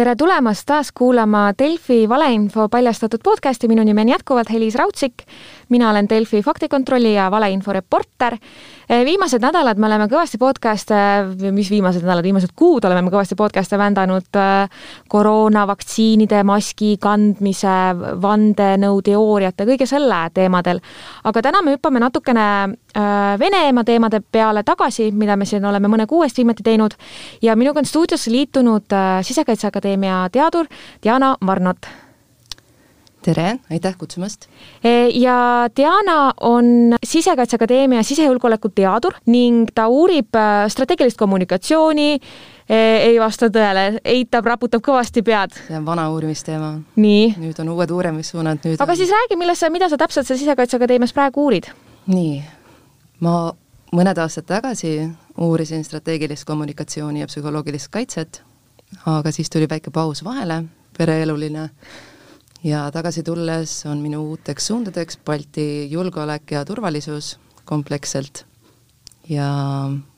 tere tulemast taas kuulama Delfi valeinfo paljastatud podcasti, minu nimi on jätkuvalt Helis Raudsik. mina olen Delfi faktikontrolli ja valeinfo reporter. Eh, viimased nädalad me oleme kõvasti podcast'e, mis viimased nädalad, viimased kuud oleme me kõvasti podcast'e vändanud eh, koroona, vaktsiinide, maski kandmise, vandenõuteooriate, kõige selle teemadel. aga täna me hüppame natukene eh, Venemaa teemade peale tagasi, mida me siin oleme mõne kuu eest viimati teinud ja minuga on stuudiosse liitunud Sisekaitseakadeemia teadur Diana Varnot tere, aitäh kutsumast! E, ja Diana on Sisekaitseakadeemia sisejulgeoleku teadur ning ta uurib äh, strateegilist kommunikatsiooni, e, ei vasta tõele, eitab, raputab kõvasti pead. see on vana uurimisteema. nüüd on uued uurimissuunad, nüüd aga on... siis räägi, milles sa, mida sa täpselt seal Sisekaitseakadeemias praegu uurid? nii, ma mõned aastad tagasi uurisin strateegilist kommunikatsiooni ja psühholoogilist kaitset, aga siis tuli väike paus vahele, pereeluline ja tagasi tulles on minu uuteks suundadeks Balti julgeolek ja turvalisus kompleksselt ja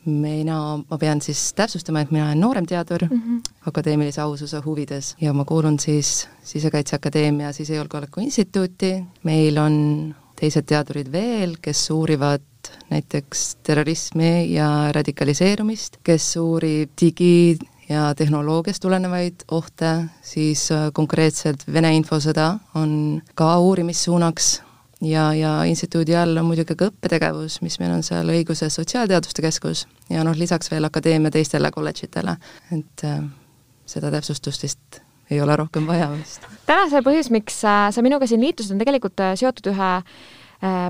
mina, ma pean siis täpsustama, et mina olen nooremteadur mm -hmm. akadeemilise aususe huvides ja ma kuulun siis Sisekaitseakadeemia Sisejulgeoleku Instituuti, meil on teised teadurid veel, kes uurivad näiteks terrorismi ja radikaliseerumist, kes uurib digi, ja tehnoloogiast tulenevaid ohte, siis äh, konkreetselt Vene infosõda on ka uurimissuunaks ja, ja instituudi all on muidugi ka õppetegevus, mis meil on seal õiguse sotsiaalteaduste keskus ja noh, lisaks veel akadeemia teistele kolledžitele, et äh, seda täpsustust vist ei ole rohkem vaja vist. tänase põhjus, miks äh, sa minuga siin liitusid, on tegelikult äh, seotud ühe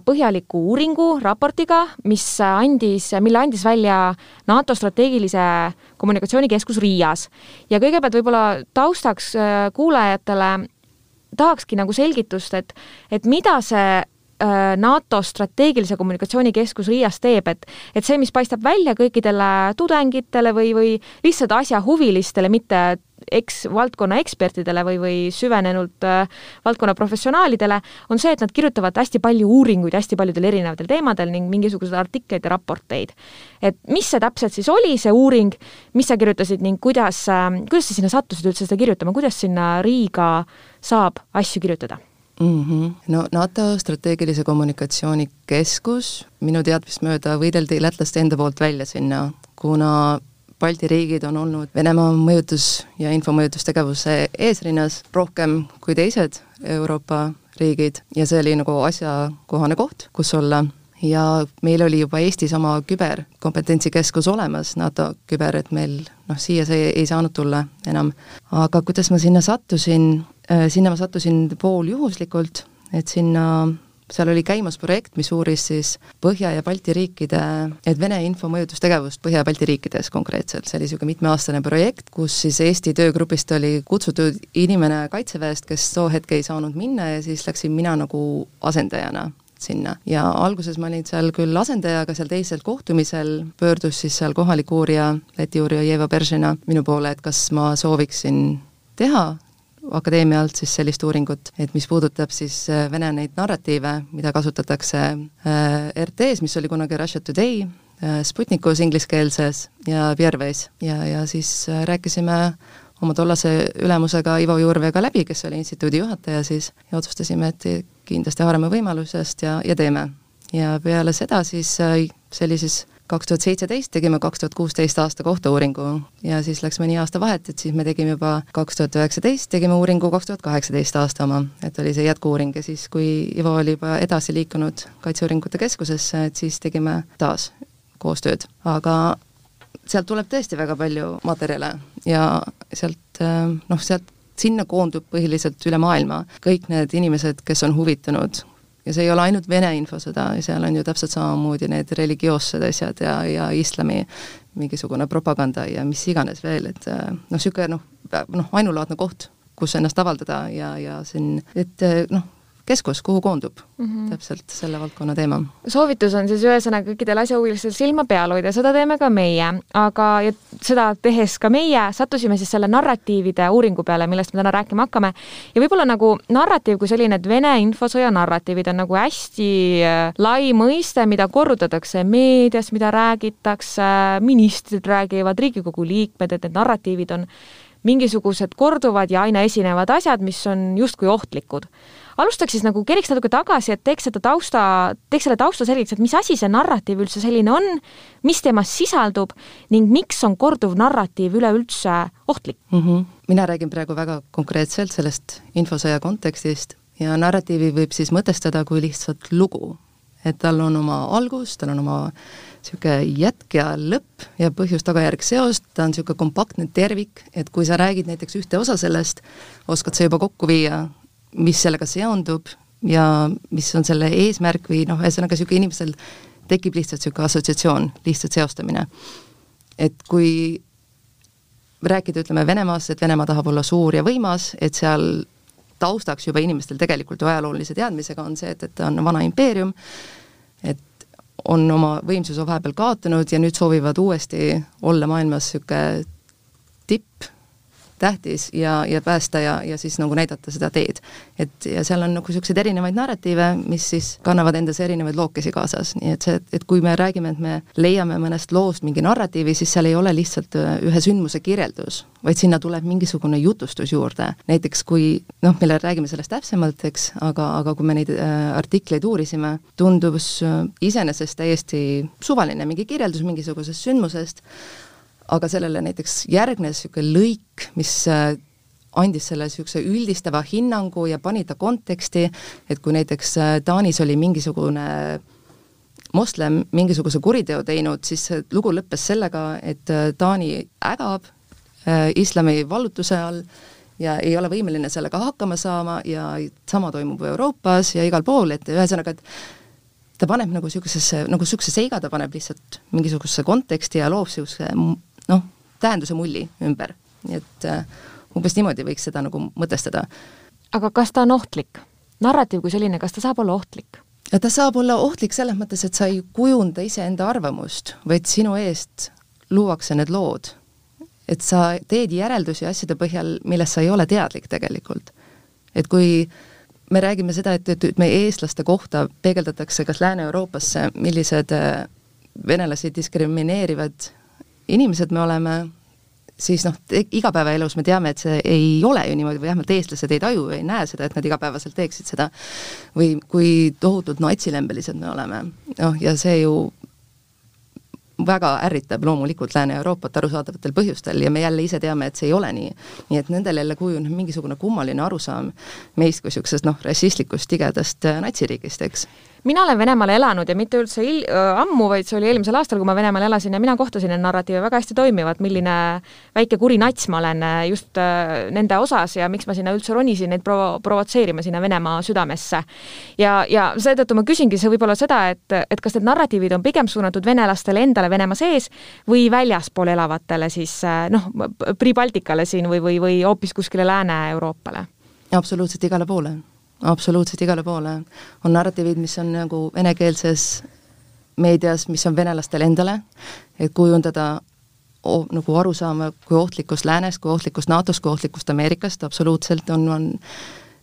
põhjaliku uuringu, raportiga, mis andis, mille andis välja NATO strateegilise kommunikatsioonikeskus Riias. ja kõigepealt võib-olla taustaks äh, kuulajatele tahakski nagu selgitust, et, et mida see äh, NATO strateegilise kommunikatsioonikeskus Riias teeb, et et see, mis paistab välja kõikidele tudengitele või, või lihtsalt asjahuvilistele, mitte eks valdkonna ekspertidele või, või süvenenult äh, valdkonna professionaalidele, on see, et nad kirjutavad hästi palju uuringuid hästi paljudel erinevatel teemadel ning mingisuguseid artikleid ja raporteid. et mis see täpselt siis oli, see uuring, mis sa kirjutasid ning kuidas äh,, kuidas sa sinna sattusid üldse seda kirjutama, kuidas sinna Riiga saab asju kirjutada? Mm. -hmm. no NATO strateegilise kommunikatsiooni keskus minu teadmist mööda võideldi lätlaste enda poolt välja sinna, kuna Balti riigid on olnud Venemaa mõjutus- ja infomõjutustegevuse eesrinnas rohkem kui teised Euroopa riigid ja see oli nagu asjakohane koht, kus olla ja meil oli juba Eestis oma küberkompetentsikeskus olemas, NATO küber, et meil noh, siia see ei saanud tulla enam. aga kuidas ma sinna sattusin, äh, sinna ma sattusin pooljuhuslikult, et sinna seal oli käimas projekt, mis uuris siis Põhja- ja Balti riikide, et Vene info mõjutustegevust Põhja- ja Balti riikides konkreetselt, see oli niisugune mitmeaastane projekt, kus siis Eesti töögrupist oli kutsutud inimene Kaitseväest, kes too hetk ei saanud minna ja siis läksin mina nagu asendajana sinna. Ja alguses ma olin seal küll asendaja, aga seal teisel kohtumisel pöördus siis seal kohalik uurija, Läti uurija Jeva Beržina minu poole, et kas ma sooviksin teha akadeemia alt siis sellist uuringut, et mis puudutab siis äh, Vene neid narratiive, mida kasutatakse äh, RT-s, mis oli kunagi Russia Today, äh, Sputnikus ingliskeelses ja Vierveis ja, ja siis rääkisime oma tollase ülemusega Ivo Juurveega läbi, kes oli instituudi juhataja siis, ja otsustasime, et kindlasti haarame võimalusest ja, ja teeme. ja peale seda siis oli siis kaks tuhat seitseteist tegime kaks tuhat kuusteist aasta kohta uuringu ja siis läks mõni aasta vahet, et siis me tegime juba kaks tuhat üheksateist, tegime uuringu kaks tuhat kaheksateist aasta oma, et oli see jätku-uuring ja siis, kui Ivo oli juba edasi liikunud Kaitseuuringute Keskusesse, et siis tegime taas koostööd, aga sealt tuleb tõesti väga palju materjale ja sealt noh, sealt sinna koondub põhiliselt üle maailma kõik need inimesed, kes on huvitunud. Ja see ei ole ainult Vene infosõda, seal on ju täpselt samamoodi need religioossed asjad ja, ja islami mingisugune propaganda ja mis iganes veel, et äh, noh, niisugune noh, noh, ainulaadne koht, kus ennast avaldada ja, ja siin, et äh, noh, keskus, kuhu koondub mm -hmm. täpselt selle valdkonna teema. soovitus on siis ühesõnaga kõikidel asjahuvilistel silma peal hoida, seda teeme ka meie, aga ja seda tehes ka meie sattusime siis selle narratiivide uuringu peale, millest me täna rääkima hakkame. ja võib-olla nagu narratiiv kui selline, et Vene infosõja narratiivid on nagu hästi äh, lai mõiste, mida korrutatakse meedias, mida räägitakse, ministrid räägivad, Riigikogu liikmed, et need narratiivid on mingisugused korduvad ja aina esinevad asjad, mis on justkui ohtlikud. Alustaks siis nagu, keriks natuke tagasi, et teeks seda tausta, teeks selle tausta selgeks, et mis asi see narratiiv üldse selline on, mis temas sisaldub ning miks on korduv narratiiv üleüldse ohtlik mm? -hmm. mina räägin praegu väga konkreetselt sellest infosõja kontekstist ja narratiivi võib siis mõtestada kui lihtsalt lugu. et tal on oma algus, tal on oma niisugune jätk ja lõpp ja põhjus-tagajärg seos, ta on niisugune kompaktne tervik, et kui sa räägid näiteks ühte osa sellest, oskad sa juba kokku viia, mis sellega seondub ja mis on selle eesmärk või noh, ühesõnaga niisugune inimesel tekib lihtsalt niisugune assotsiatsioon, lihtsalt seostamine. et kui rääkida, ütleme Venemaast, et Venemaa tahab olla suur ja võimas, et seal taustaks juba inimestel tegelikult ju ajaloolise teadmisega on see, et, et ta on vana impeerium, et on oma võimsuse vahepeal kaotanud ja nüüd soovivad uuesti olla maailmas niisugune tipp, tähtis ja, ja päästa ja, ja siis nagu näidata seda teed. et ja seal on nagu niisuguseid erinevaid narratiive, mis siis kannavad endas erinevaid lookesi kaasas, nii et see, et kui me räägime, et me leiame mõnest loost mingi narratiivi, siis seal ei ole lihtsalt äh, ühe sündmuse kirjeldus, vaid sinna tuleb mingisugune jutustus juurde. näiteks kui noh, me räägime sellest täpsemalt, eks, aga, aga kui me neid äh, artikleid uurisime, tundus äh, iseenesest täiesti suvaline mingi kirjeldus mingisugusest sündmusest, aga sellele näiteks järgnes niisugune lõik, mis äh, andis selle niisuguse üldistava hinnangu ja pani ta konteksti, et kui näiteks äh, Taanis oli mingisugune moslem mingisuguse kuriteo teinud, siis lugu lõppes sellega, et äh, Taani ägab islami vallutuse all ja ei ole võimeline sellega hakkama saama ja sama toimub Euroopas ja igal pool, et ühesõnaga, et ta paneb nagu niisugusesse, nagu niisuguse seiga ta paneb lihtsalt mingisugusesse konteksti ja loob niisuguse noh, tähenduse mulli ümber, nii et äh, umbes niimoodi võiks seda nagu mõtestada. aga kas ta on ohtlik? narratiiv kui selline, kas ta saab olla ohtlik? ta saab olla ohtlik selles mõttes, et sa ei kujunda iseenda arvamust, vaid sinu eest luuakse need lood. et sa teed järeldusi asjade põhjal, millest sa ei ole teadlik tegelikult. et kui me räägime seda, et, et meie eestlaste kohta peegeldatakse kas Lääne-Euroopasse, millised äh, venelasi diskrimineerivad inimesed me oleme, siis noh, igapäevaelus me teame, et see ei ole ju niimoodi või vähemalt eestlased ei taju, ei näe seda, et nad igapäevaselt teeksid seda. või kui tohutult natsilembelised me oleme, noh ja see ju väga ärritab loomulikult Lääne-Euroopat arusaadavatel põhjustel ja me jälle ise teame, et see ei ole nii. nii et nendel jälle kujuneb mingisugune kummaline arusaam meist kui niisugusest noh, rassistlikust tigedast natsiriigist, eks mina olen Venemaal elanud ja mitte üldse il-, ammu, vaid see oli eelmisel aastal, kui ma Venemaal elasin ja mina kohtasin neid narratiive väga hästi toimivat, milline väike kuri nats ma olen just nende osas ja miks ma sinna üldse ronisin neid provo-, provotseerima sinna Venemaa südamesse. ja, ja seetõttu ma küsingi see võib-olla seda, et, et kas need narratiivid on pigem suunatud venelastele endale Venemaa sees või väljaspool elavatele siis noh, Pribaltikale siin või, või, või hoopis kuskile Lääne-Euroopale? absoluutselt igale poole absoluutselt igale poole. on narratiivid, mis on nagu venekeelses meedias, mis on venelastele endale, et kujundada o, nagu arusaama, kui ohtlikust läänest, kui ohtlikust NATO-st, kui ohtlikust Ameerikast, absoluutselt on, on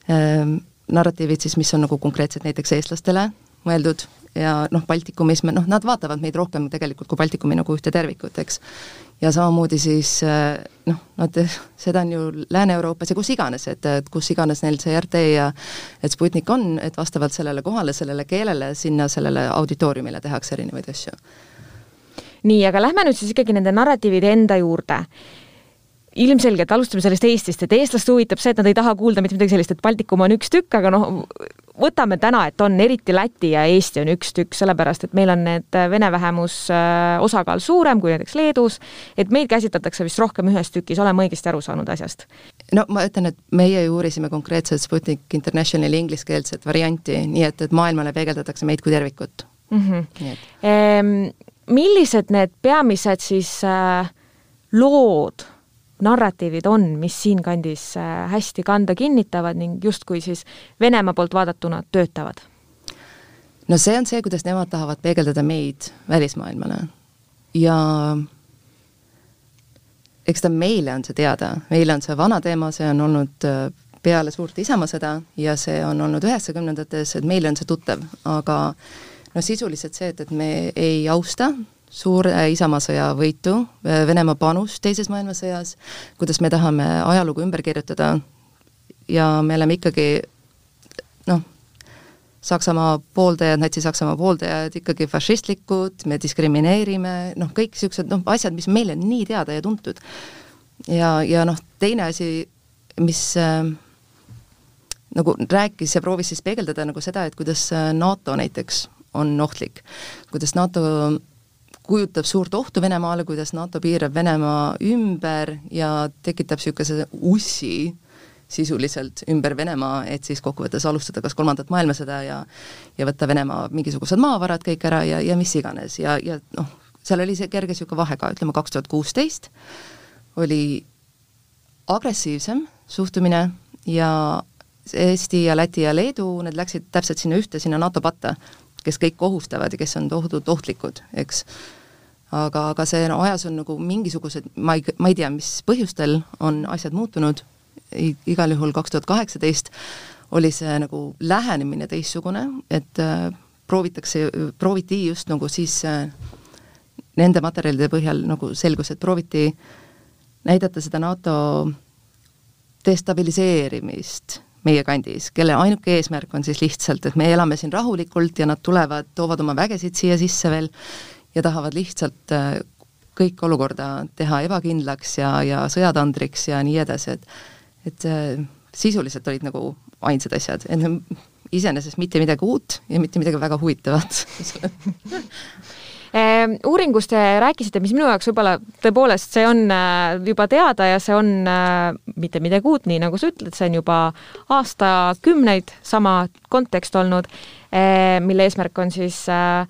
ähm, narratiivid siis, mis on nagu konkreetselt näiteks eestlastele mõeldud ja noh, Baltikumis me noh, nad vaatavad meid rohkem tegelikult kui Baltikumi nagu ühte tervikut, eks ja samamoodi siis eh, noh, nad, seda on ju Lääne-Euroopas ja kus iganes, et, et kus iganes neil see RT ja et Sputnik on, et vastavalt sellele kohale, sellele keelele, sinna sellele auditooriumile tehakse erinevaid asju. nii, aga lähme nüüd siis ikkagi nende narratiivide enda juurde ilmselgelt alustame sellest Eestist, et eestlast huvitab see, et nad ei taha kuulda mitte midagi sellist, et Baltikum on üks tükk, aga noh, võtame täna, et on eriti Läti ja Eesti on üks tükk, sellepärast et meil on need vene vähemus äh, osakaal suurem kui näiteks Leedus, et meid käsitletakse vist rohkem ühes tükis, oleme õigesti aru saanud asjast? no ma ütlen, et meie ju uurisime konkreetselt Sputnik Internationali ingliskeelset varianti, nii et, et maailmale peegeldatakse meid kui tervikut mm. -hmm. Ehm, millised need peamised siis äh, lood narratiivid on, mis siinkandis äh, hästi kanda kinnitavad ning justkui siis Venemaa poolt vaadatuna töötavad? no see on see, kuidas nemad tahavad peegeldada meid välismaailmale. Ja eks ta meile on see teada, meile on see vana teema, see on olnud äh, peale suurt Isamaasõda ja see on olnud üheksakümnendates, et meile on see tuttav, aga no sisuliselt see, et, et me ei austa suure Isamaasõja võitu, Venemaa panust Teises maailmasõjas, kuidas me tahame ajalugu ümber kirjutada ja me oleme ikkagi noh, Saksamaa pooldajad, Natsi-Saksamaa pooldajad ikkagi fašistlikud, me diskrimineerime, noh, kõik niisugused noh, asjad, mis meile on nii teada ja tuntud. ja, ja noh, teine asi, mis äh, nagu rääkis ja proovis siis peegeldada nagu seda, et kuidas äh, NATO näiteks on ohtlik, kuidas NATO kujutab suurt ohtu Venemaale, kuidas NATO piirab Venemaa ümber ja tekitab niisuguse ussi sisuliselt ümber Venemaa, et siis kokkuvõttes alustada kas kolmandat maailmasõda ja ja võtta Venemaa mingisugused maavarad kõik ära ja, ja mis iganes. Ja, ja noh, seal oli see kerge niisugune vahe ka, ütleme kaks tuhat kuusteist oli agressiivsem suhtumine ja Eesti ja Läti ja Leedu, need läksid täpselt sinna ühte, sinna NATO patta, kes kõik ohustavad ja kes on tohutult ohtlikud, eks aga, aga see no, ajas on nagu mingisugused, ma ei, ma ei tea, mis põhjustel on asjad muutunud, igal juhul kaks tuhat kaheksateist oli see nagu lähenemine teistsugune, et äh, proovitakse, prooviti just nagu siis äh, nende materjalide põhjal nagu selgus, et prooviti näidata seda NATO destabiliseerimist meie kandis, kelle ainuke eesmärk on siis lihtsalt, et me elame siin rahulikult ja nad tulevad, toovad oma vägesid siia sisse veel ja tahavad lihtsalt äh, kõik olukorda teha ebakindlaks ja, ja sõjatandriks ja nii edasi, et et äh, sisuliselt olid nagu ainsad asjad, et iseenesest mitte midagi uut ja mitte midagi väga huvitavat. Ehm, uuringust te rääkisite, mis minu jaoks võib-olla tõepoolest, see on äh, juba teada ja see on mitte midagi uut, nii nagu sa ütled, see on juba aastakümneid sama kontekst olnud, mille eesmärk on siis Äh,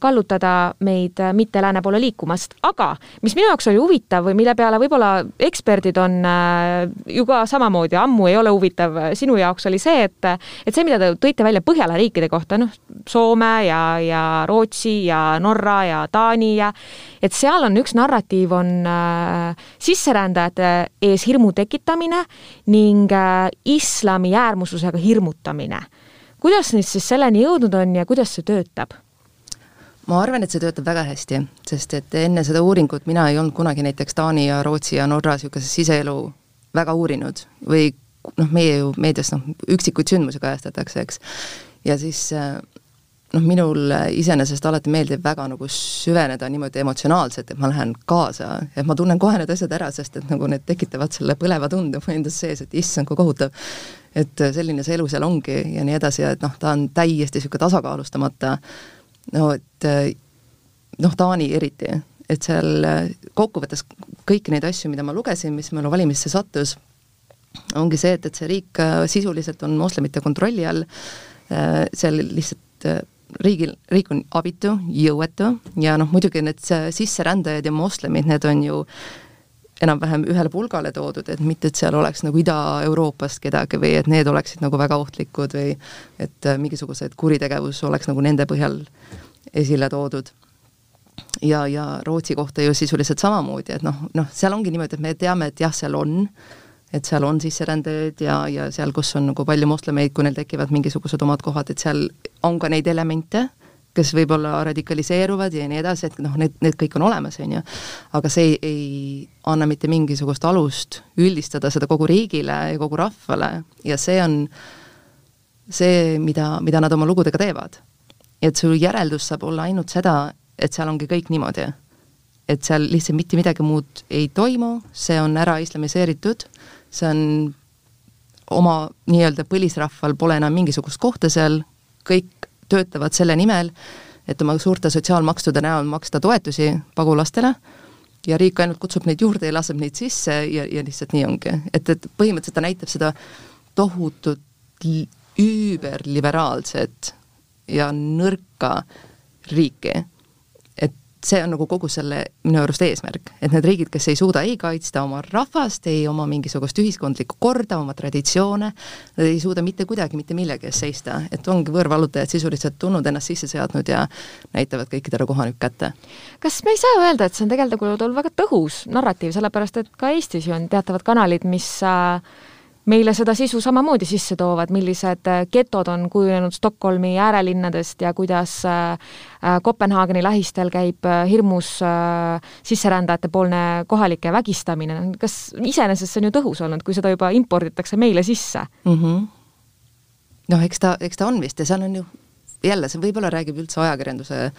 kallutada meid äh, mitte lääne poole liikumast, aga mis minu jaoks oli huvitav või mille peale võib-olla eksperdid on äh, ju ka samamoodi, ammu ei ole huvitav sinu jaoks, oli see, et et see, mida te tõite välja Põhjala riikide kohta, noh, Soome ja, ja Rootsi ja Norra ja Taani ja et seal on üks narratiiv, on äh, sisserändajate ees hirmu tekitamine ning äh, islami äärmuslusega hirmutamine. kuidas nüüd siis selleni jõudnud on ja kuidas see töötab? Ma arvan, et see töötab väga hästi, sest et enne seda uuringut mina ei olnud kunagi näiteks Taani ja Rootsi ja Norra niisuguse siseelu väga uurinud või noh, meie ju meedias noh, üksikuid sündmusi kajastatakse, eks, ja siis noh, minul iseenesest alati meeldib väga nagu süveneda niimoodi emotsionaalselt, et ma lähen kaasa, et ma tunnen kohe need asjad ära, sest et nagu need tekitavad selle põleva tunde mu endas sees, et issand, kui kohutav. et selline see elu seal ongi ja nii edasi ja et noh, ta on täiesti niisugune tasakaalustamata no et eh, noh, Taani eriti, et seal eh, kokkuvõttes kõiki neid asju, mida ma lugesin, mis mulle valimisse sattus, ongi see, et, et see riik eh, sisuliselt on moslemite kontrolli all, seal lihtsalt riigil, riik on abitu, jõuetu ja noh, muidugi need sisserändajad ja moslemid, need on ju enam-vähem ühele pulgale toodud, et mitte, et seal oleks nagu Ida-Euroopast kedagi või et need oleksid nagu väga ohtlikud või et äh, mingisugused kuritegevus oleks nagu nende põhjal esile toodud. ja, ja Rootsi kohta ju sisuliselt samamoodi, et noh, noh, seal ongi niimoodi, et me teame, et jah, seal on, et seal on sisserändajaid ja, ja seal, kus on nagu palju moslemeid, kui neil tekivad mingisugused omad kohad, et seal on ka neid elemente kes võib-olla radikaliseeruvad ja nii edasi, et noh, need, need kõik on olemas, on ju, aga see ei, ei anna mitte mingisugust alust üldistada seda kogu riigile ja kogu rahvale ja see on see, mida, mida nad oma lugudega teevad. et su järeldus saab olla ainult seda, et seal ongi kõik niimoodi. et seal lihtsalt mitte midagi muud ei toimu, see on ära islamiseeritud, see on oma nii-öelda põlisrahval pole enam mingisugust kohta seal, kõik töötavad selle nimel, et oma suurte sotsiaalmaksude näol maksta toetusi pagulastele ja riik ainult kutsub neid juurde ja laseb neid sisse ja, ja lihtsalt nii ongi. et, et põhimõtteliselt ta näitab seda tohutut üüberliberaalset ja nõrka riiki. See on nagu kogu selle minu arust eesmärk, et need riigid, kes ei suuda ei kaitsta oma rahvast, ei oma mingisugust ühiskondlikku korda, oma traditsioone, nad ei suuda mitte kuidagi mitte millegi eest seista, et ongi võõrvallutajad sisuliselt tulnud, ennast sisse seadnud ja näitavad kõikidele kohanib kätte. kas me ei saa öelda, et see on tegelikult olnud väga tõhus narratiiv, sellepärast et ka Eestis ju on teatavad kanalid, mis äh, meile seda sisu samamoodi sisse toovad, millised äh, getod on kujunenud Stockholmi äärelinnadest ja kuidas äh, äh, Kopenhaageni lähistel käib hirmus sisserändajate poolne kohalike vägistamine, kas iseenesest see on ju tõhus olnud, kui seda juba imporditakse meile sisse mm? -hmm. noh, eks ta, eks ta on vist ja seal on ju jälle, see võib-olla räägib üldse ajakirjanduse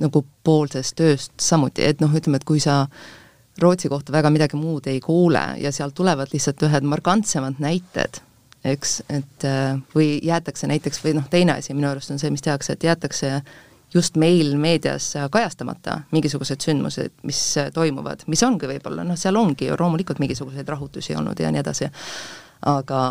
nagu poolsest tööst samuti, et noh, ütleme, et kui sa äh, Rootsi kohta väga midagi muud ei kuule ja sealt tulevad lihtsalt ühed markantsemad näited, eks, et äh, või jäetakse näiteks, või noh, teine asi minu arust on see, mis tehakse, et jäetakse just meil meedias kajastamata mingisugused sündmused, mis toimuvad, mis ongi võib-olla, noh, seal ongi ju loomulikult mingisuguseid rahutusi olnud ja nii edasi, aga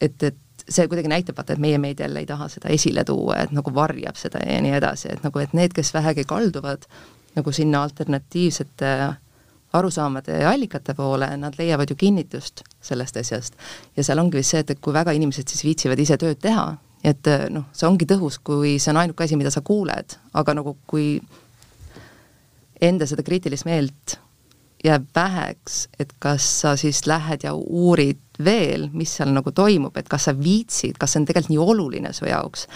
et, et see kuidagi näitab, vaata, et meie meedia jälle ei taha seda esile tuua, et nagu varjab seda ja nii edasi, et nagu, et need, kes vähegi kalduvad nagu sinna alternatiivsete arusaamade ja allikate poole, nad leiavad ju kinnitust sellest asjast. ja seal ongi vist see, et, et kui väga inimesed siis viitsivad ise tööd teha, et noh, see ongi tõhus, kui see on ainuke asi, mida sa kuuled, aga nagu kui enda seda kriitilist meelt jääb väheks, et kas sa siis lähed ja uurid veel, mis seal nagu toimub, et kas sa viitsid, kas see on tegelikult nii oluline su jaoks,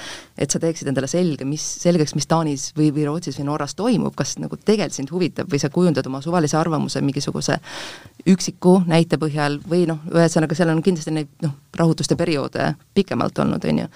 et sa teeksid endale selge, mis, selgeks, mis Taanis või, või Rootsis või Norras toimub, kas nagu tegelikult sind huvitab või sa kujundad oma suvalise arvamuse mingisuguse üksiku näite põhjal või noh, ühesõnaga seal on kindlasti neid noh, rahutuste perioode pikemalt olnud, on ju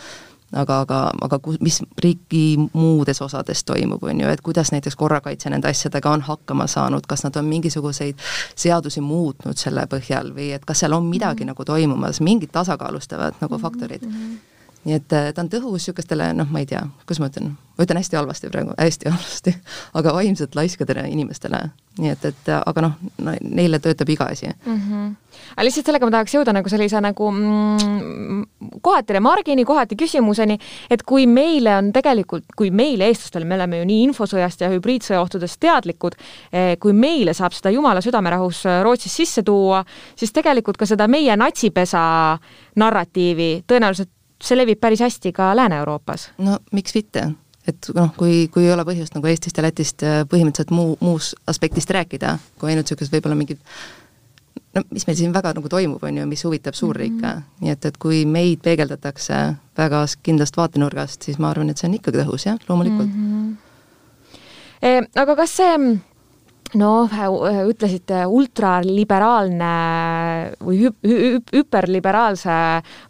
aga, aga, aga kus, mis riigi muudes osades toimub, on ju, et kuidas näiteks korrakaitse nende asjadega on hakkama saanud, kas nad on mingisuguseid seadusi muutnud selle põhjal või et kas seal on midagi mm -hmm. nagu toimumas, mingid tasakaalustavad nagu faktorid mm. -hmm nii et ta on tõhus niisugustele, noh, ma ei tea, kuidas ma ütlen, ma ütlen hästi halvasti praegu, hästi halvasti, aga vaimselt laiskadele inimestele. nii et, et aga noh no,, neile töötab iga asi mm. -hmm. aga lihtsalt sellega ma tahaks jõuda nagu sellise nagu mm, kohati remargini, kohati küsimuseni, et kui meile on tegelikult, kui meile, eestlastele, me oleme ju nii infosõjast ja hübriidsõja ohtudest teadlikud, eh, kui meile saab seda jumala südamerahus Rootsis sisse tuua, siis tegelikult ka seda meie natsipesa narratiivi tõenäoliselt see levib päris hästi ka Lääne-Euroopas. no miks mitte, et noh, kui, kui ei ole põhjust nagu Eestist ja Lätist äh, põhimõtteliselt muu, muus aspektist rääkida, kui ainult niisugused võib-olla mingid no mis meil siin väga nagu toimub, on ju, mis huvitab suurriike mm, -hmm. nii et, et kui meid peegeldatakse väga kindlast vaatenurgast, siis ma arvan, et see on ikkagi tõhus, jah, loomulikult mm. -hmm. E, aga kas see noh, ütlesite ultraliberaalne või hüp, hüp, hüperliberaalse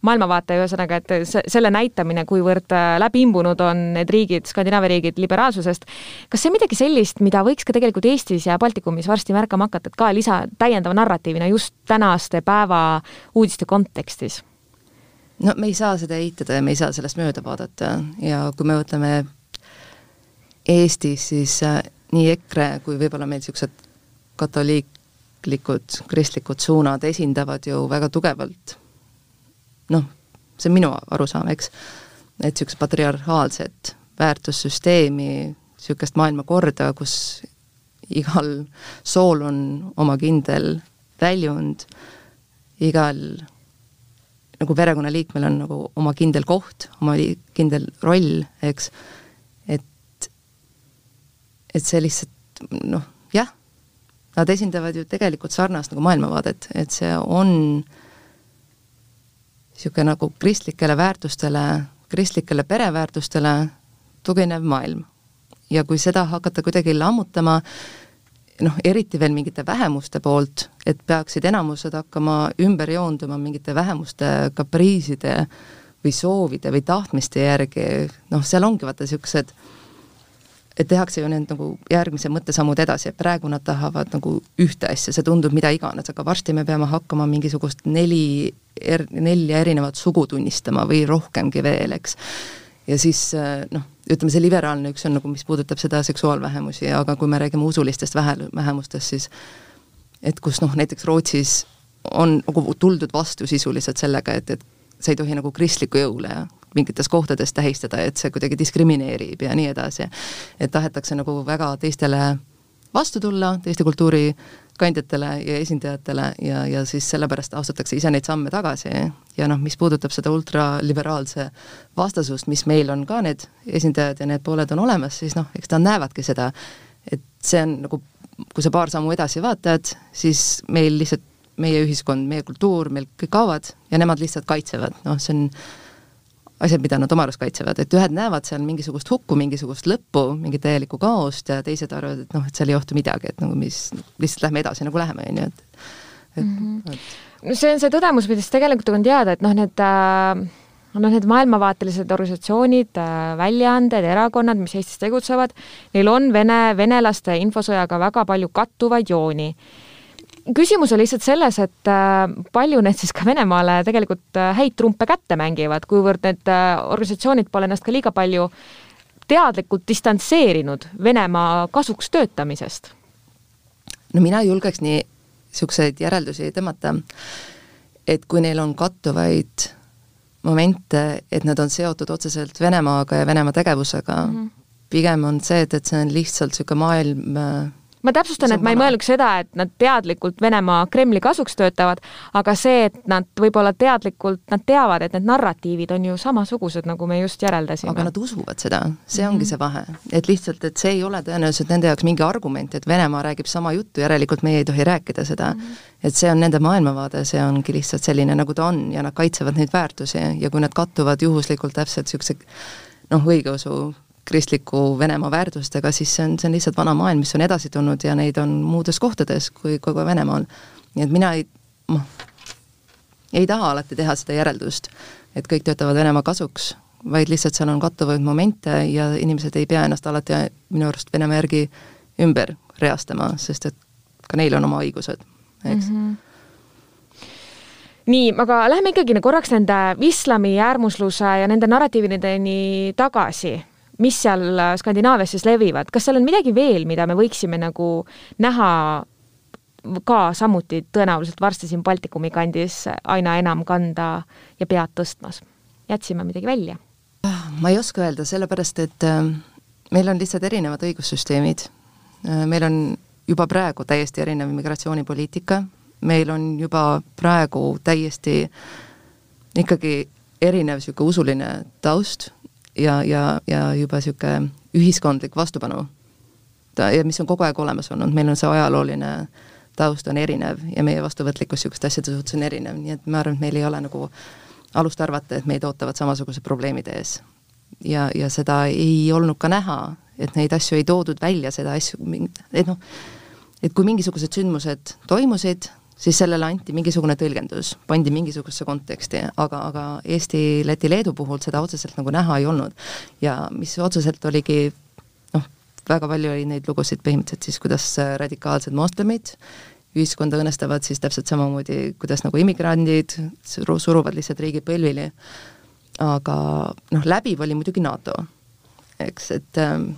maailmavaate, ühesõnaga, et selle näitamine, kuivõrd läbiimbunud on need riigid, Skandinaavia riigid liberaalsusest, kas see on midagi sellist, mida võiks ka tegelikult Eestis ja Baltikumis varsti märkama hakata, et ka lisa, täiendava narratiivina just tänaste päeva uudiste kontekstis? no me ei saa seda eitada ja me ei saa sellest mööda vaadata ja kui me võtame Eestis, siis nii EKRE kui võib-olla meil niisugused katoliiklikud, kristlikud suunad esindavad ju väga tugevalt. Noh, see on minu arusaam, eks, et niisugust patriarhaalset väärtussüsteemi, niisugust maailmakorda, kus igal sool on oma kindel väljund, igal nagu perekonnaliikmel on nagu oma kindel koht, oma kindel roll, eks, et see lihtsalt noh, jah, nad esindavad ju tegelikult sarnast nagu maailmavaadet, et see on niisugune nagu kristlikele väärtustele, kristlikele pereväärtustele tuginev maailm. ja kui seda hakata kuidagi lammutama, noh, eriti veel mingite vähemuste poolt, et peaksid enamused hakkama ümber joonduma mingite vähemuste kapriiside või soovide või tahtmiste järgi, noh, seal ongi vaata niisugused et tehakse ju need nagu järgmise mõttesammud edasi, et praegu nad tahavad nagu ühte asja, see tundub mida iganes, aga varsti me peame hakkama mingisugust neli er,, nelja erinevat sugu tunnistama või rohkemgi veel, eks. ja siis noh, ütleme see liberaalne üks on nagu, mis puudutab seda seksuaalvähemusi, aga kui me räägime usulistest vähe, vähemustest, siis et kus noh, näiteks Rootsis on nagu tuldud vastu sisuliselt sellega, et, et sa ei tohi nagu kristlikku jõule mingites kohtades tähistada, et see kuidagi diskrimineerib ja nii edasi. et tahetakse nagu väga teistele vastu tulla, teiste kultuurikandjatele ja esindajatele ja, ja siis sellepärast astutakse ise neid samme tagasi. ja noh, mis puudutab seda ultraliberaalse vastasust, mis meil on ka need esindajad ja need pooled on olemas, siis noh, eks nad näevadki seda, et see on nagu, kui sa paar sammu edasi vaatad, siis meil lihtsalt meie ühiskond, meie kultuur, meil kõik kaovad ja nemad lihtsalt kaitsevad, noh, see on asjad, mida nad oma arust kaitsevad, et ühed näevad seal mingisugust hukku, mingisugust lõppu, mingit täielikku kaost ja teised arvavad, et noh, et seal ei ohtu midagi, et nagu mis, lihtsalt lähme edasi nagu läheme, on ju, et et mm, -hmm. no see on see tõdemus, millest tegelikult on teada, et noh, need äh, noh, need maailmavaatelised organisatsioonid, äh, väljaanded, erakonnad, mis Eestis tegutsevad, neil on vene, venelaste infosõjaga väga palju kattuvaid jooni küsimus on lihtsalt selles, et äh, palju need siis ka Venemaale tegelikult äh, häid trumpe kätte mängivad, kuivõrd need äh, organisatsioonid pole ennast ka liiga palju teadlikult distantseerinud Venemaa kasuks töötamisest? no mina ei julgeks nii niisuguseid järeldusi tõmmata, et kui neil on kattuvaid momente, et nad on seotud otseselt Venemaaga ja Venemaa tegevusega mm, -hmm. pigem on see, et, et see on lihtsalt niisugune maailm ma täpsustan, et ma ei mõelnud seda, et nad teadlikult Venemaa Kremli kasuks töötavad, aga see, et nad võib-olla teadlikult, nad teavad, et need narratiivid on ju samasugused, nagu me just järeldasime. aga nad usuvad seda, see ongi mm -hmm. see vahe. et lihtsalt, et see ei ole tõenäoliselt nende jaoks mingi argument, et Venemaa räägib sama juttu, järelikult meie ei tohi rääkida seda mm. -hmm. et see on nende maailmavaade, see ongi lihtsalt selline, nagu ta on ja nad kaitsevad neid väärtusi ja kui nad kattuvad juhuslikult täpselt niisuguse noh, õigeusu kristliku Venemaa väärtustega, siis see on, see on lihtsalt vana maailm, mis on edasi tulnud ja neid on muudes kohtades kui kogu Venemaal. nii et mina ei, noh, ei taha alati teha seda järeldust, et kõik töötavad Venemaa kasuks, vaid lihtsalt seal on kattuvaid momente ja inimesed ei pea ennast alati minu arust Venemaa järgi ümber reastama, sest et ka neil on oma õigused, eks mm. -hmm nii, aga lähme ikkagi korraks nende islami äärmusluse ja nende narratiivideni tagasi mis seal äh, Skandinaavias siis levivad, kas seal on midagi veel, mida me võiksime nagu näha ka samuti tõenäoliselt varsti siin Baltikumi kandis aina enam kanda ja pead tõstmas? jätsime midagi välja? ma ei oska öelda, sellepärast et äh, meil on lihtsalt erinevad õigussüsteemid. Äh, meil on juba praegu täiesti erinev immigratsioonipoliitika, meil on juba praegu täiesti ikkagi erinev niisugune usuline taust ja, ja, ja juba niisugune ühiskondlik vastupanu. ta, ja mis on kogu aeg olemas olnud, meil on see ajalooline taust on erinev ja meie vastuvõtlikkus niisuguste asjade suhtes on erinev, nii et ma arvan, et meil ei ole nagu alust arvata, et meid ootavad samasugused probleemid ees. ja, ja seda ei olnud ka näha, et neid asju ei toodud välja, seda asju, et noh, et kui mingisugused sündmused toimusid, siis sellele anti mingisugune tõlgendus, pandi mingisugusesse konteksti, aga, aga Eesti, Läti, Leedu puhul seda otseselt nagu näha ei olnud. ja mis otseselt oligi noh, väga palju oli neid lugusid põhimõtteliselt siis, kuidas radikaalsed moslemid ühiskonda õõnestavad siis täpselt samamoodi, kuidas nagu immigrandid suruvad lihtsalt riigi põlvili. aga noh, läbiv oli muidugi NATO, eks, et ähm,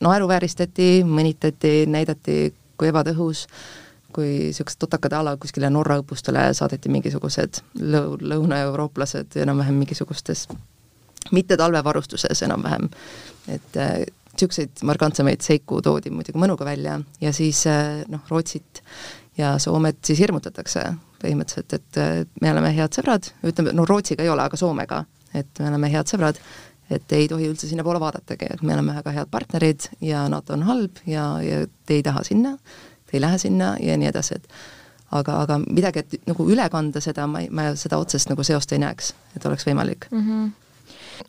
naeruvääristati, mõnitati, näidati kui ebatõhus äh, kui niisugused totakad a la kuskile Norra õppustele saadeti mingisugused lõu-, lõunaeurooplased enam-vähem mingisugustes mitte talvevarustuses enam-vähem, et niisuguseid äh, markantsemaid seiku toodi muidugi mõnuga välja ja siis äh, noh, Rootsit ja Soomet siis hirmutatakse põhimõtteliselt, et äh, me oleme head sõbrad, ütleme, no Rootsiga ei ole, aga Soomega, et me oleme head sõbrad, et ei tohi üldse sinnapoole vaadatagi, et me oleme väga head partnerid ja NATO on halb ja, ja te ei taha sinna ei lähe sinna ja nii edasi, et aga, aga midagi, et nagu üle kanda seda, ma ei, ma seda otsest nagu seost ei näeks, et oleks võimalik mm. -hmm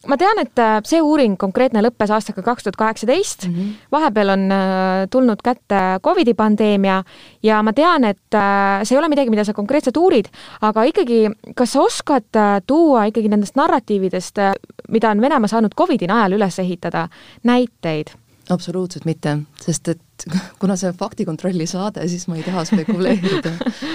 ma tean, et äh, see uuring konkreetne lõppes aastaga kaks tuhat kaheksateist, mhm. vahepeal on äh, tulnud kätte Covidi pandeemia ja ma tean, et äh, see ei ole midagi, mida sa konkreetselt uurid, aga ikkagi, kas sa oskad tuua ikkagi nendest narratiividest, mida on Venemaa saanud Covidi najal üles ehitada, näiteid? Absoluutselt mitte, sest et kuna see on faktikontrolli saade, siis ma ei taha spekuleerida.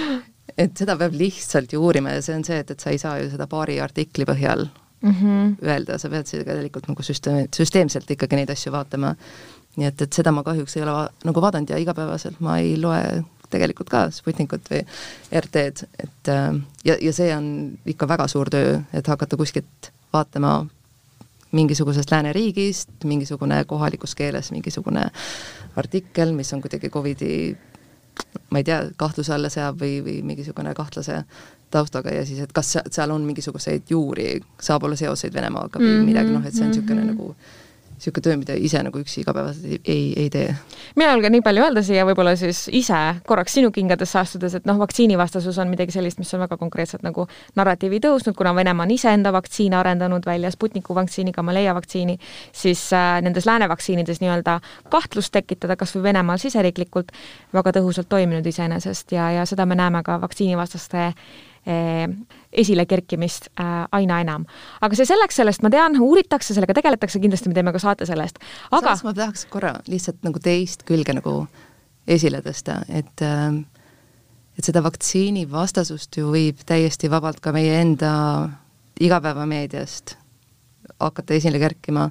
et seda peab lihtsalt ju uurima ja see on see, et, et sa ei saa ju seda paari artikli põhjal mm -hmm. öelda, sa pead seda tegelikult nagu süsteem, süsteemselt ikkagi neid asju vaatama. nii et, et seda ma kahjuks ei ole va nagu vaadanud ja igapäevaselt ma ei loe tegelikult ka Sputnikut või RT-d, et äh, ja, ja see on ikka väga suur töö, et hakata kuskilt vaatama mingisugusest lääneriigist, mingisugune kohalikus keeles mingisugune artikkel, mis on kuidagi Covidi ma ei tea, kahtluse alla seab või, või mingisugune kahtlase taustaga ja siis, et kas seal on mingisuguseid juuri, saab olla seoseid Venemaaga või mm -hmm, midagi, noh, et see on niisugune mm -hmm. nagu niisugune töö, mida ise nagu üksi igapäevaselt ei, ei, ei tee. mina julgen nii palju öelda siia võib-olla siis ise korraks sinu kingadesse astudes, et noh, vaktsiinivastasus on midagi sellist, mis on väga konkreetselt nagu narratiivi tõusnud, kuna Venemaa on iseenda vaktsiine arendanud välja, Sputniku vaktsiini, Gamaleya vaktsiini, siis äh, nendes lääne vaktsiinides nii-öelda kahtlust tekitada kas või Venemaal siseriiklikult väga tõhusalt toiminud iseenesest ja, ja seda me näeme ka vaktsiinivastaste Eh, esile kerkimist äh, aina enam. aga see selleks, sellest ma tean, uuritakse, sellega tegeletakse, kindlasti me teeme ka saate sellest, aga samas ma tahaks korra lihtsalt nagu teist külge nagu esile tõsta, et äh, et seda vaktsiini vastasust ju võib täiesti vabalt ka meie enda igapäevameediast hakata esile kerkima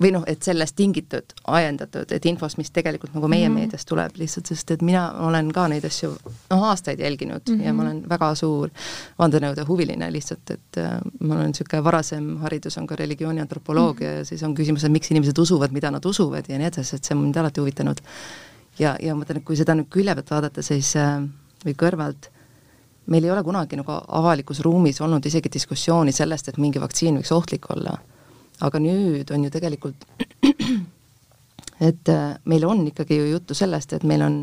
või noh, et sellest tingitud, ajendatud, et infost, mis tegelikult nagu meie mm -hmm. meediast tuleb lihtsalt, sest et mina olen ka neid asju noh, aastaid jälginud mm -hmm. ja ma olen väga suur vandenõude huviline lihtsalt, et äh, mul on niisugune varasem haridus on ka religiooniantropoloogia mm -hmm. ja siis on küsimus, et miks inimesed usuvad, mida nad usuvad ja nii edasi, et see on mind alati huvitanud. ja, ja ma mõtlen, et kui seda nüüd külje pealt vaadata, siis äh, või kõrvalt, meil ei ole kunagi nagu avalikus ruumis olnud isegi diskussiooni sellest, et mingi vaktsiin võiks ohtlik olla aga nüüd on ju tegelikult, et äh, meil on ikkagi ju juttu sellest, et meil on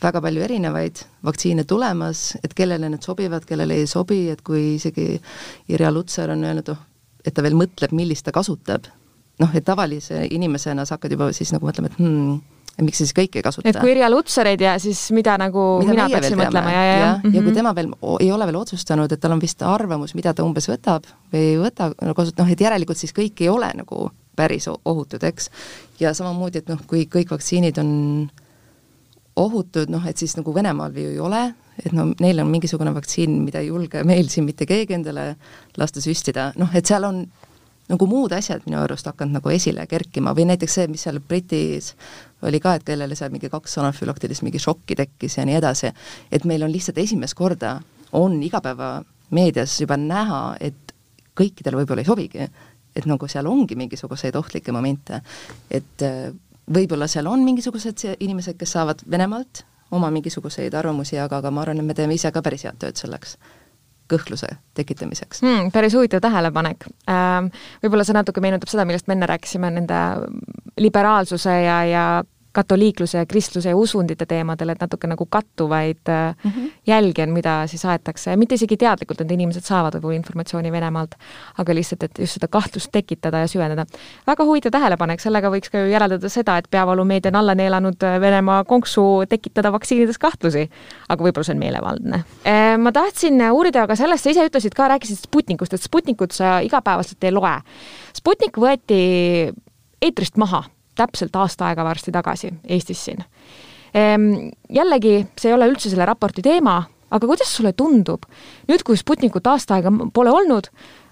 väga palju erinevaid vaktsiine tulemas, et kellele need sobivad, kellele ei sobi, et kui isegi Irja Lutsar on öelnud, oh, et ta veel mõtleb, millist ta kasutab, noh, et tavalise inimesena sa hakkad juba siis nagu mõtlema, et hmm, miks siis kõike ei kasuta. et kui Irja Lutsar ei tea, siis mida nagu mida mina peaksin mõtlema ja, ja, ja, ja, mm -hmm. kui tema veel ei ole veel otsustanud, et tal on vist arvamus, mida ta umbes võtab või ei võta, nagu noh, et järelikult siis kõik ei ole nagu päris ohutud, eks. ja samamoodi, et noh, kui kõik vaktsiinid on ohutud, noh et siis nagu Venemaal ju ei ole, et no neil on mingisugune vaktsiin, mida ei julge meil siin mitte keegi endale lasta süstida, noh et seal on nagu muud asjad minu arust hakanud nagu esile kerkima või näiteks see, mis seal Britis oli ka, et kellele seal mingi kaks anafülaktilist mingi šokki tekkis ja nii edasi, et meil on lihtsalt esimest korda on igapäevameedias juba näha, et kõikidel võib-olla ei sobigi, et nagu seal ongi mingisuguseid ohtlikke momente, et äh, võib-olla seal on mingisugused inimesed, kes saavad Venemaalt oma mingisuguseid arvamusi, aga, aga ma arvan, et me teeme ise ka päris head tööd selleks kõhkluse tekitamiseks hmm,. päris huvitav tähelepanek ähm,. Võib-olla see natuke meenutab seda, millest me enne rääkisime, nende liberaalsuse ja, ja katoliikluse ja kristluse ja usundite teemadel, et natuke nagu kattuvaid mm -hmm. jälgi on, mida siis aetakse mitte isegi teadlikult, et inimesed saavad võib-olla informatsiooni Venemaalt, aga lihtsalt, et just seda kahtlust tekitada ja süvendada. väga huvitav tähelepanek, sellega võiks ka ju järeldada seda, et peavoolumeedia on alla neelanud äh, Venemaa konksu tekitada vaktsiinides kahtlusi, aga võib-olla see on meelevaldne. Äh, ma tahtsin uurida aga sellest, sa ise ütlesid ka, rääkisid Sputnikust, et Sputnikut sa igapäevaselt ei loe. Sputnik võeti eetrist maha täpselt aasta aega varsti tagasi Eestis siin. Ehm, jällegi, see ei ole üldse selle raporti teema, aga kuidas sulle tundub, nüüd kui Sputnikut aasta aega pole olnud,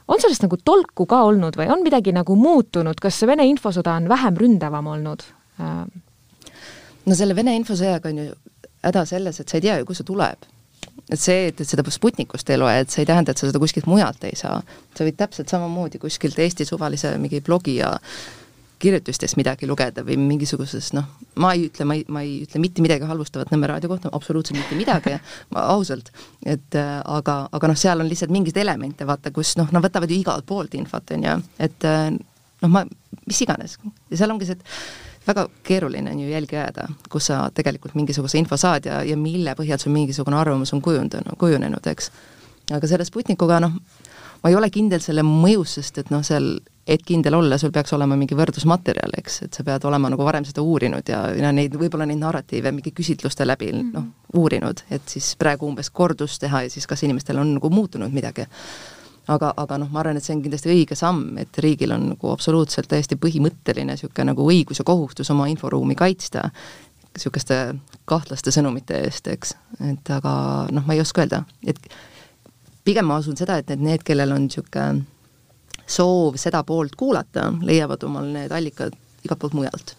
on sellest nagu tolku ka olnud või on midagi nagu muutunud, kas see Vene infosõda on vähem ründavam olnud? Ehm. no selle Vene infosõjaga on ju häda selles, et sa ei tea ju, kust see tuleb. et see, et, et seda Sputnikust ei loe, et see ei tähenda, et sa seda kuskilt mujalt ei saa. sa võid täpselt samamoodi kuskilt Eesti suvalise mingi blogija kirjutustest midagi lugeda või mingisugusest noh, ma ei ütle, ma ei, ma ei ütle mitte midagi halvustavat Nõmme raadio kohta, absoluutselt mitte midagi, ausalt, et äh, aga, aga noh, seal on lihtsalt mingeid elemente, vaata, kus noh, nad võtavad ju igalt poolt infot, on ju, et äh, noh, ma, mis iganes, ja seal ongi see, et väga keeruline on ju jälgi ajada, kus sa tegelikult mingisuguse info saad ja, ja mille põhjal sul mingisugune arvamus on kujundanud, kujunenud, eks. aga selle Sputnikuga noh, ma ei ole kindel selle mõjus, sest et noh, seal et kindel olla, sul peaks olema mingi võrdlusmaterjal, eks, et sa pead olema nagu varem seda uurinud ja, ja neid, võib-olla neid narratiive mingi küsitluste läbi mm -hmm. noh, uurinud, et siis praegu umbes kordus teha ja siis kas inimestel on nagu muutunud midagi. aga, aga noh, ma arvan, et see on kindlasti õige samm, et riigil on nagu absoluutselt täiesti põhimõtteline niisugune nagu õigus ja kohustus oma inforuumi kaitsta, niisuguste kahtlaste sõnumite eest, eks, et aga noh, ma ei oska öelda, et pigem ma usun seda, et need, need, kellel on niisugune soov seda poolt kuulata, leiavad omal need allikad igalt poolt mujalt.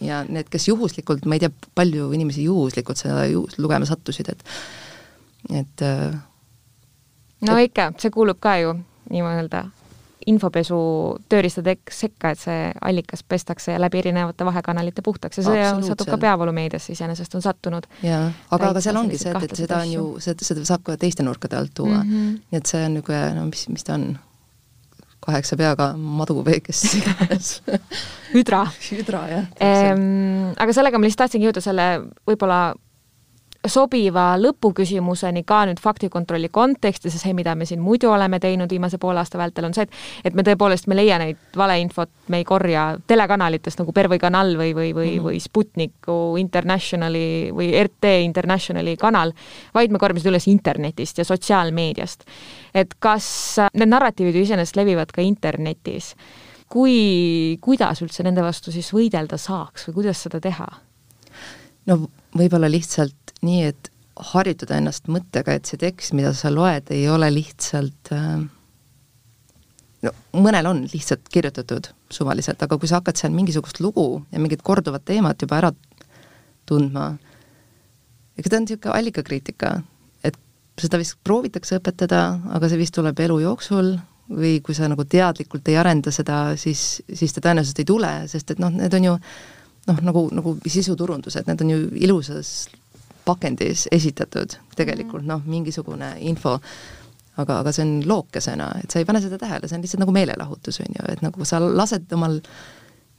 ja need, kes juhuslikult, ma ei tea, palju inimesi juhuslikult seda ju lugema sattusid, et et no et, ikka, see kuulub ka ju nii-öelda infopesu tööriistade sekka, et see allikas pestakse läbi erinevate vahekanalite puhtaks ja see satub ka peavoolumeediasse iseenesest on sattunud. jaa, aga, aga seal ongi see, et, et seda on ju, seda, seda saab ka teiste nurkade alt tuua mm. -hmm. nii et see on niisugune, no mis, mis ta on, kaheksa peaga madu või kes iganes hüdra. hüdra, jah ehm,. aga sellega ma lihtsalt tahtsingi jõuda selle võib-olla sobiva lõpuküsimuseni ka nüüd faktikontrolli kontekstis ja see, mida me siin muidu oleme teinud viimase poole aasta vältel, on see, et et me tõepoolest, me ei leia neid valeinfot, me ei korja telekanalitest nagu Pervõi kanal või, või, või mm, -hmm. või Sputniku Internationali või RT Internationali kanal, vaid me korjame seda üles internetist ja sotsiaalmeediast. et kas need narratiivid ju iseenesest levivad ka internetis, kui, kuidas üldse nende vastu siis võidelda saaks või kuidas seda teha? No võib-olla lihtsalt nii, et harjutada ennast mõttega, et see tekst, mida sa loed, ei ole lihtsalt äh, no mõnel on lihtsalt kirjutatud suvaliselt, aga kui sa hakkad seal mingisugust lugu ja mingit korduvat teemat juba ära tundma, ega ta on niisugune allikakriitika, et seda vist proovitakse õpetada, aga see vist tuleb elu jooksul või kui sa nagu teadlikult ei arenda seda, siis, siis ta tõenäoliselt ei tule, sest et noh, need on ju noh, nagu, nagu sisuturundused, need on ju ilusas pakendis esitatud tegelikult noh, mingisugune info, aga, aga see on lookesena, et sa ei pane seda tähele, see on lihtsalt nagu meelelahutus, on ju, et nagu sa lased omal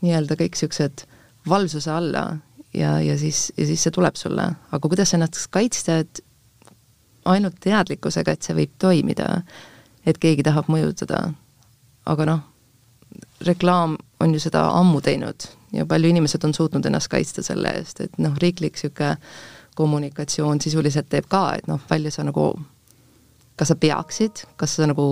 nii-öelda kõik niisugused valvsuse alla ja, ja siis, ja siis see tuleb sulle. aga kuidas ennast kaitsta, et ainult teadlikkusega, et see võib toimida, et keegi tahab mõjutada, aga noh, reklaam on ju seda ammu teinud ja palju inimesed on suutnud ennast kaitsta selle eest, et noh, riiklik niisugune kommunikatsioon sisuliselt teeb ka, et noh, palju sa nagu, kas sa peaksid, kas sa nagu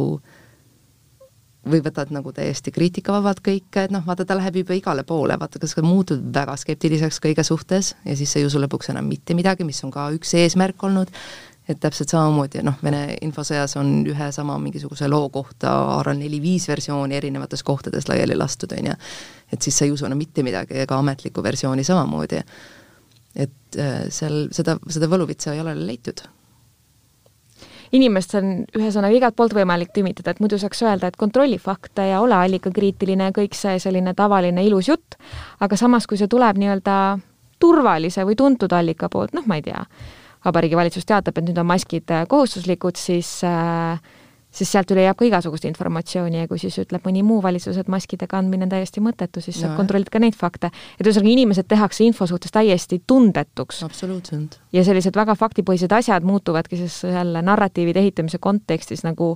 või võtad nagu täiesti kriitikavabalt kõike, et noh, vaata, ta läheb juba igale poole, vaata, kas sa muutud väga skeptiliseks kõige suhtes ja siis sa ei usu lõpuks enam mitte midagi, mis on ka üks eesmärk olnud, et täpselt samamoodi, noh, Vene infosõjas on ühe sama mingisuguse loo kohta, arvan, neli-viis versiooni erinevates kohtades laiali lastud, on ju. et siis sa ei usu enam mitte midagi ega ametlikku versiooni samamoodi et äh, seal seda, seda võluvitsa ei ole leitud inimest on ühesõnaga igalt poolt võimalik tümitada, et muidu saaks öelda, et kontrolli fakte ja ole allikakriitiline, kõik see selline tavaline ilus jutt, aga samas, kui see tuleb nii-öelda turvalise või tuntud allika poolt, noh, ma ei tea, Vabariigi Valitsus teatab, et nüüd on maskid kohustuslikud, siis äh, siis sealt üle jääb ka igasugust informatsiooni ja kui siis ütleb mõni muu valitsus, et maskide kandmine on täiesti mõttetu, siis no, sa kontrollid ka neid fakte. et ühesõnaga, inimesed tehakse info suhtes täiesti tundetuks. absoluutselt. ja sellised väga faktipõhised asjad muutuvadki siis jälle narratiivide ehitamise kontekstis nagu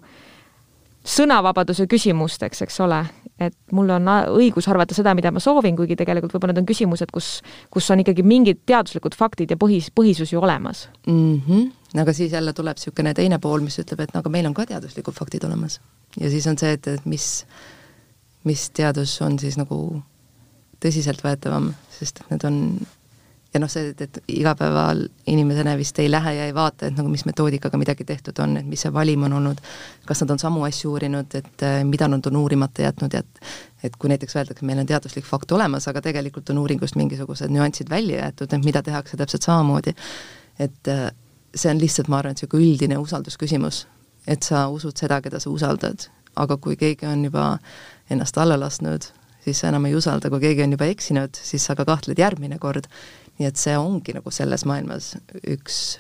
sõnavabaduse küsimusteks, eks ole, et mul on õigus arvata seda, mida ma soovin, kuigi tegelikult võib-olla need on küsimused, kus, kus on ikkagi mingid teaduslikud faktid ja põhis, põhisus ju olemas mm. -hmm. aga siis jälle tuleb niisugune teine pool, mis ütleb, et no aga meil on ka teaduslikud faktid olemas. ja siis on see, et, et mis, mis teadus on siis nagu tõsiseltvõetavam, sest need on ja noh, see, et, et igapäeval inimesena vist ei lähe ja ei vaata, et nagu mis metoodikaga midagi tehtud on, et mis see valim on olnud, kas nad on samu asju uurinud, et äh, mida nad on uurimata jätnud ja et et kui näiteks öeldakse, meil on teaduslik fakt olemas, aga tegelikult on uuringust mingisugused nüansid välja jäetud, et mida tehakse täpselt samamoodi, et äh, see on lihtsalt, ma arvan, et niisugune üldine usaldusküsimus, et sa usud seda, keda sa usaldad, aga kui keegi on juba ennast alla lasknud, siis sa enam ei usalda, kui keegi on juba eksinud, siis sa ka kahtled järgmine kord nii et see ongi nagu selles maailmas üks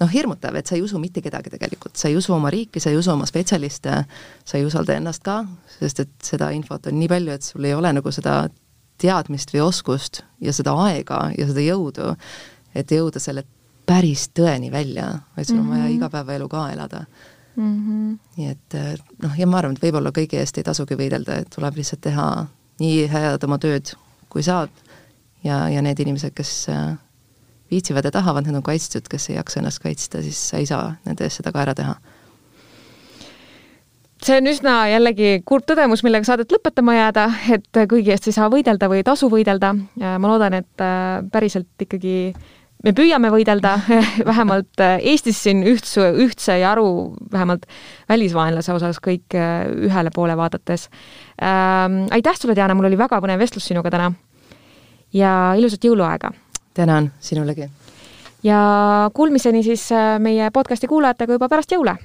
noh, hirmutav, et sa ei usu mitte kedagi tegelikult, sa ei usu oma riiki, sa ei usu oma spetsialiste, sa ei usalda ennast ka, sest et seda infot on nii palju, et sul ei ole nagu seda teadmist või oskust ja seda aega ja seda jõudu, et jõuda selle päris tõeni välja, vaid sul on vaja mhm. igapäevaelu ka elada mm. -hmm. nii et noh, ja ma arvan, et võib-olla kõigi eest ei tasugi võidelda, et tuleb lihtsalt teha nii head oma tööd, kui saad ja, ja need inimesed, kes äh, viitsivad ja tahavad, need on kaitstud, kes ei jaksa ennast kaitsta, siis sa ei saa nende eest seda ka ära teha see on üsna jällegi kurb tõdemus, millega saadet lõpetama jääda, et kõigi eest ei saa võidelda või ei tasu võidelda. ma loodan, et äh, päriselt ikkagi me püüame võidelda, vähemalt äh, Eestis siin ühtse, ühtse ja aru vähemalt välisvaenlase osas kõik ühele poole vaadates ähm,. aitäh sulle, Diana, mul oli väga põnev vestlus sinuga täna ja ilusat jõuluaega! tänan, sinulegi! ja kuulmiseni siis äh, meie podcasti kuulajatega juba pärast jõule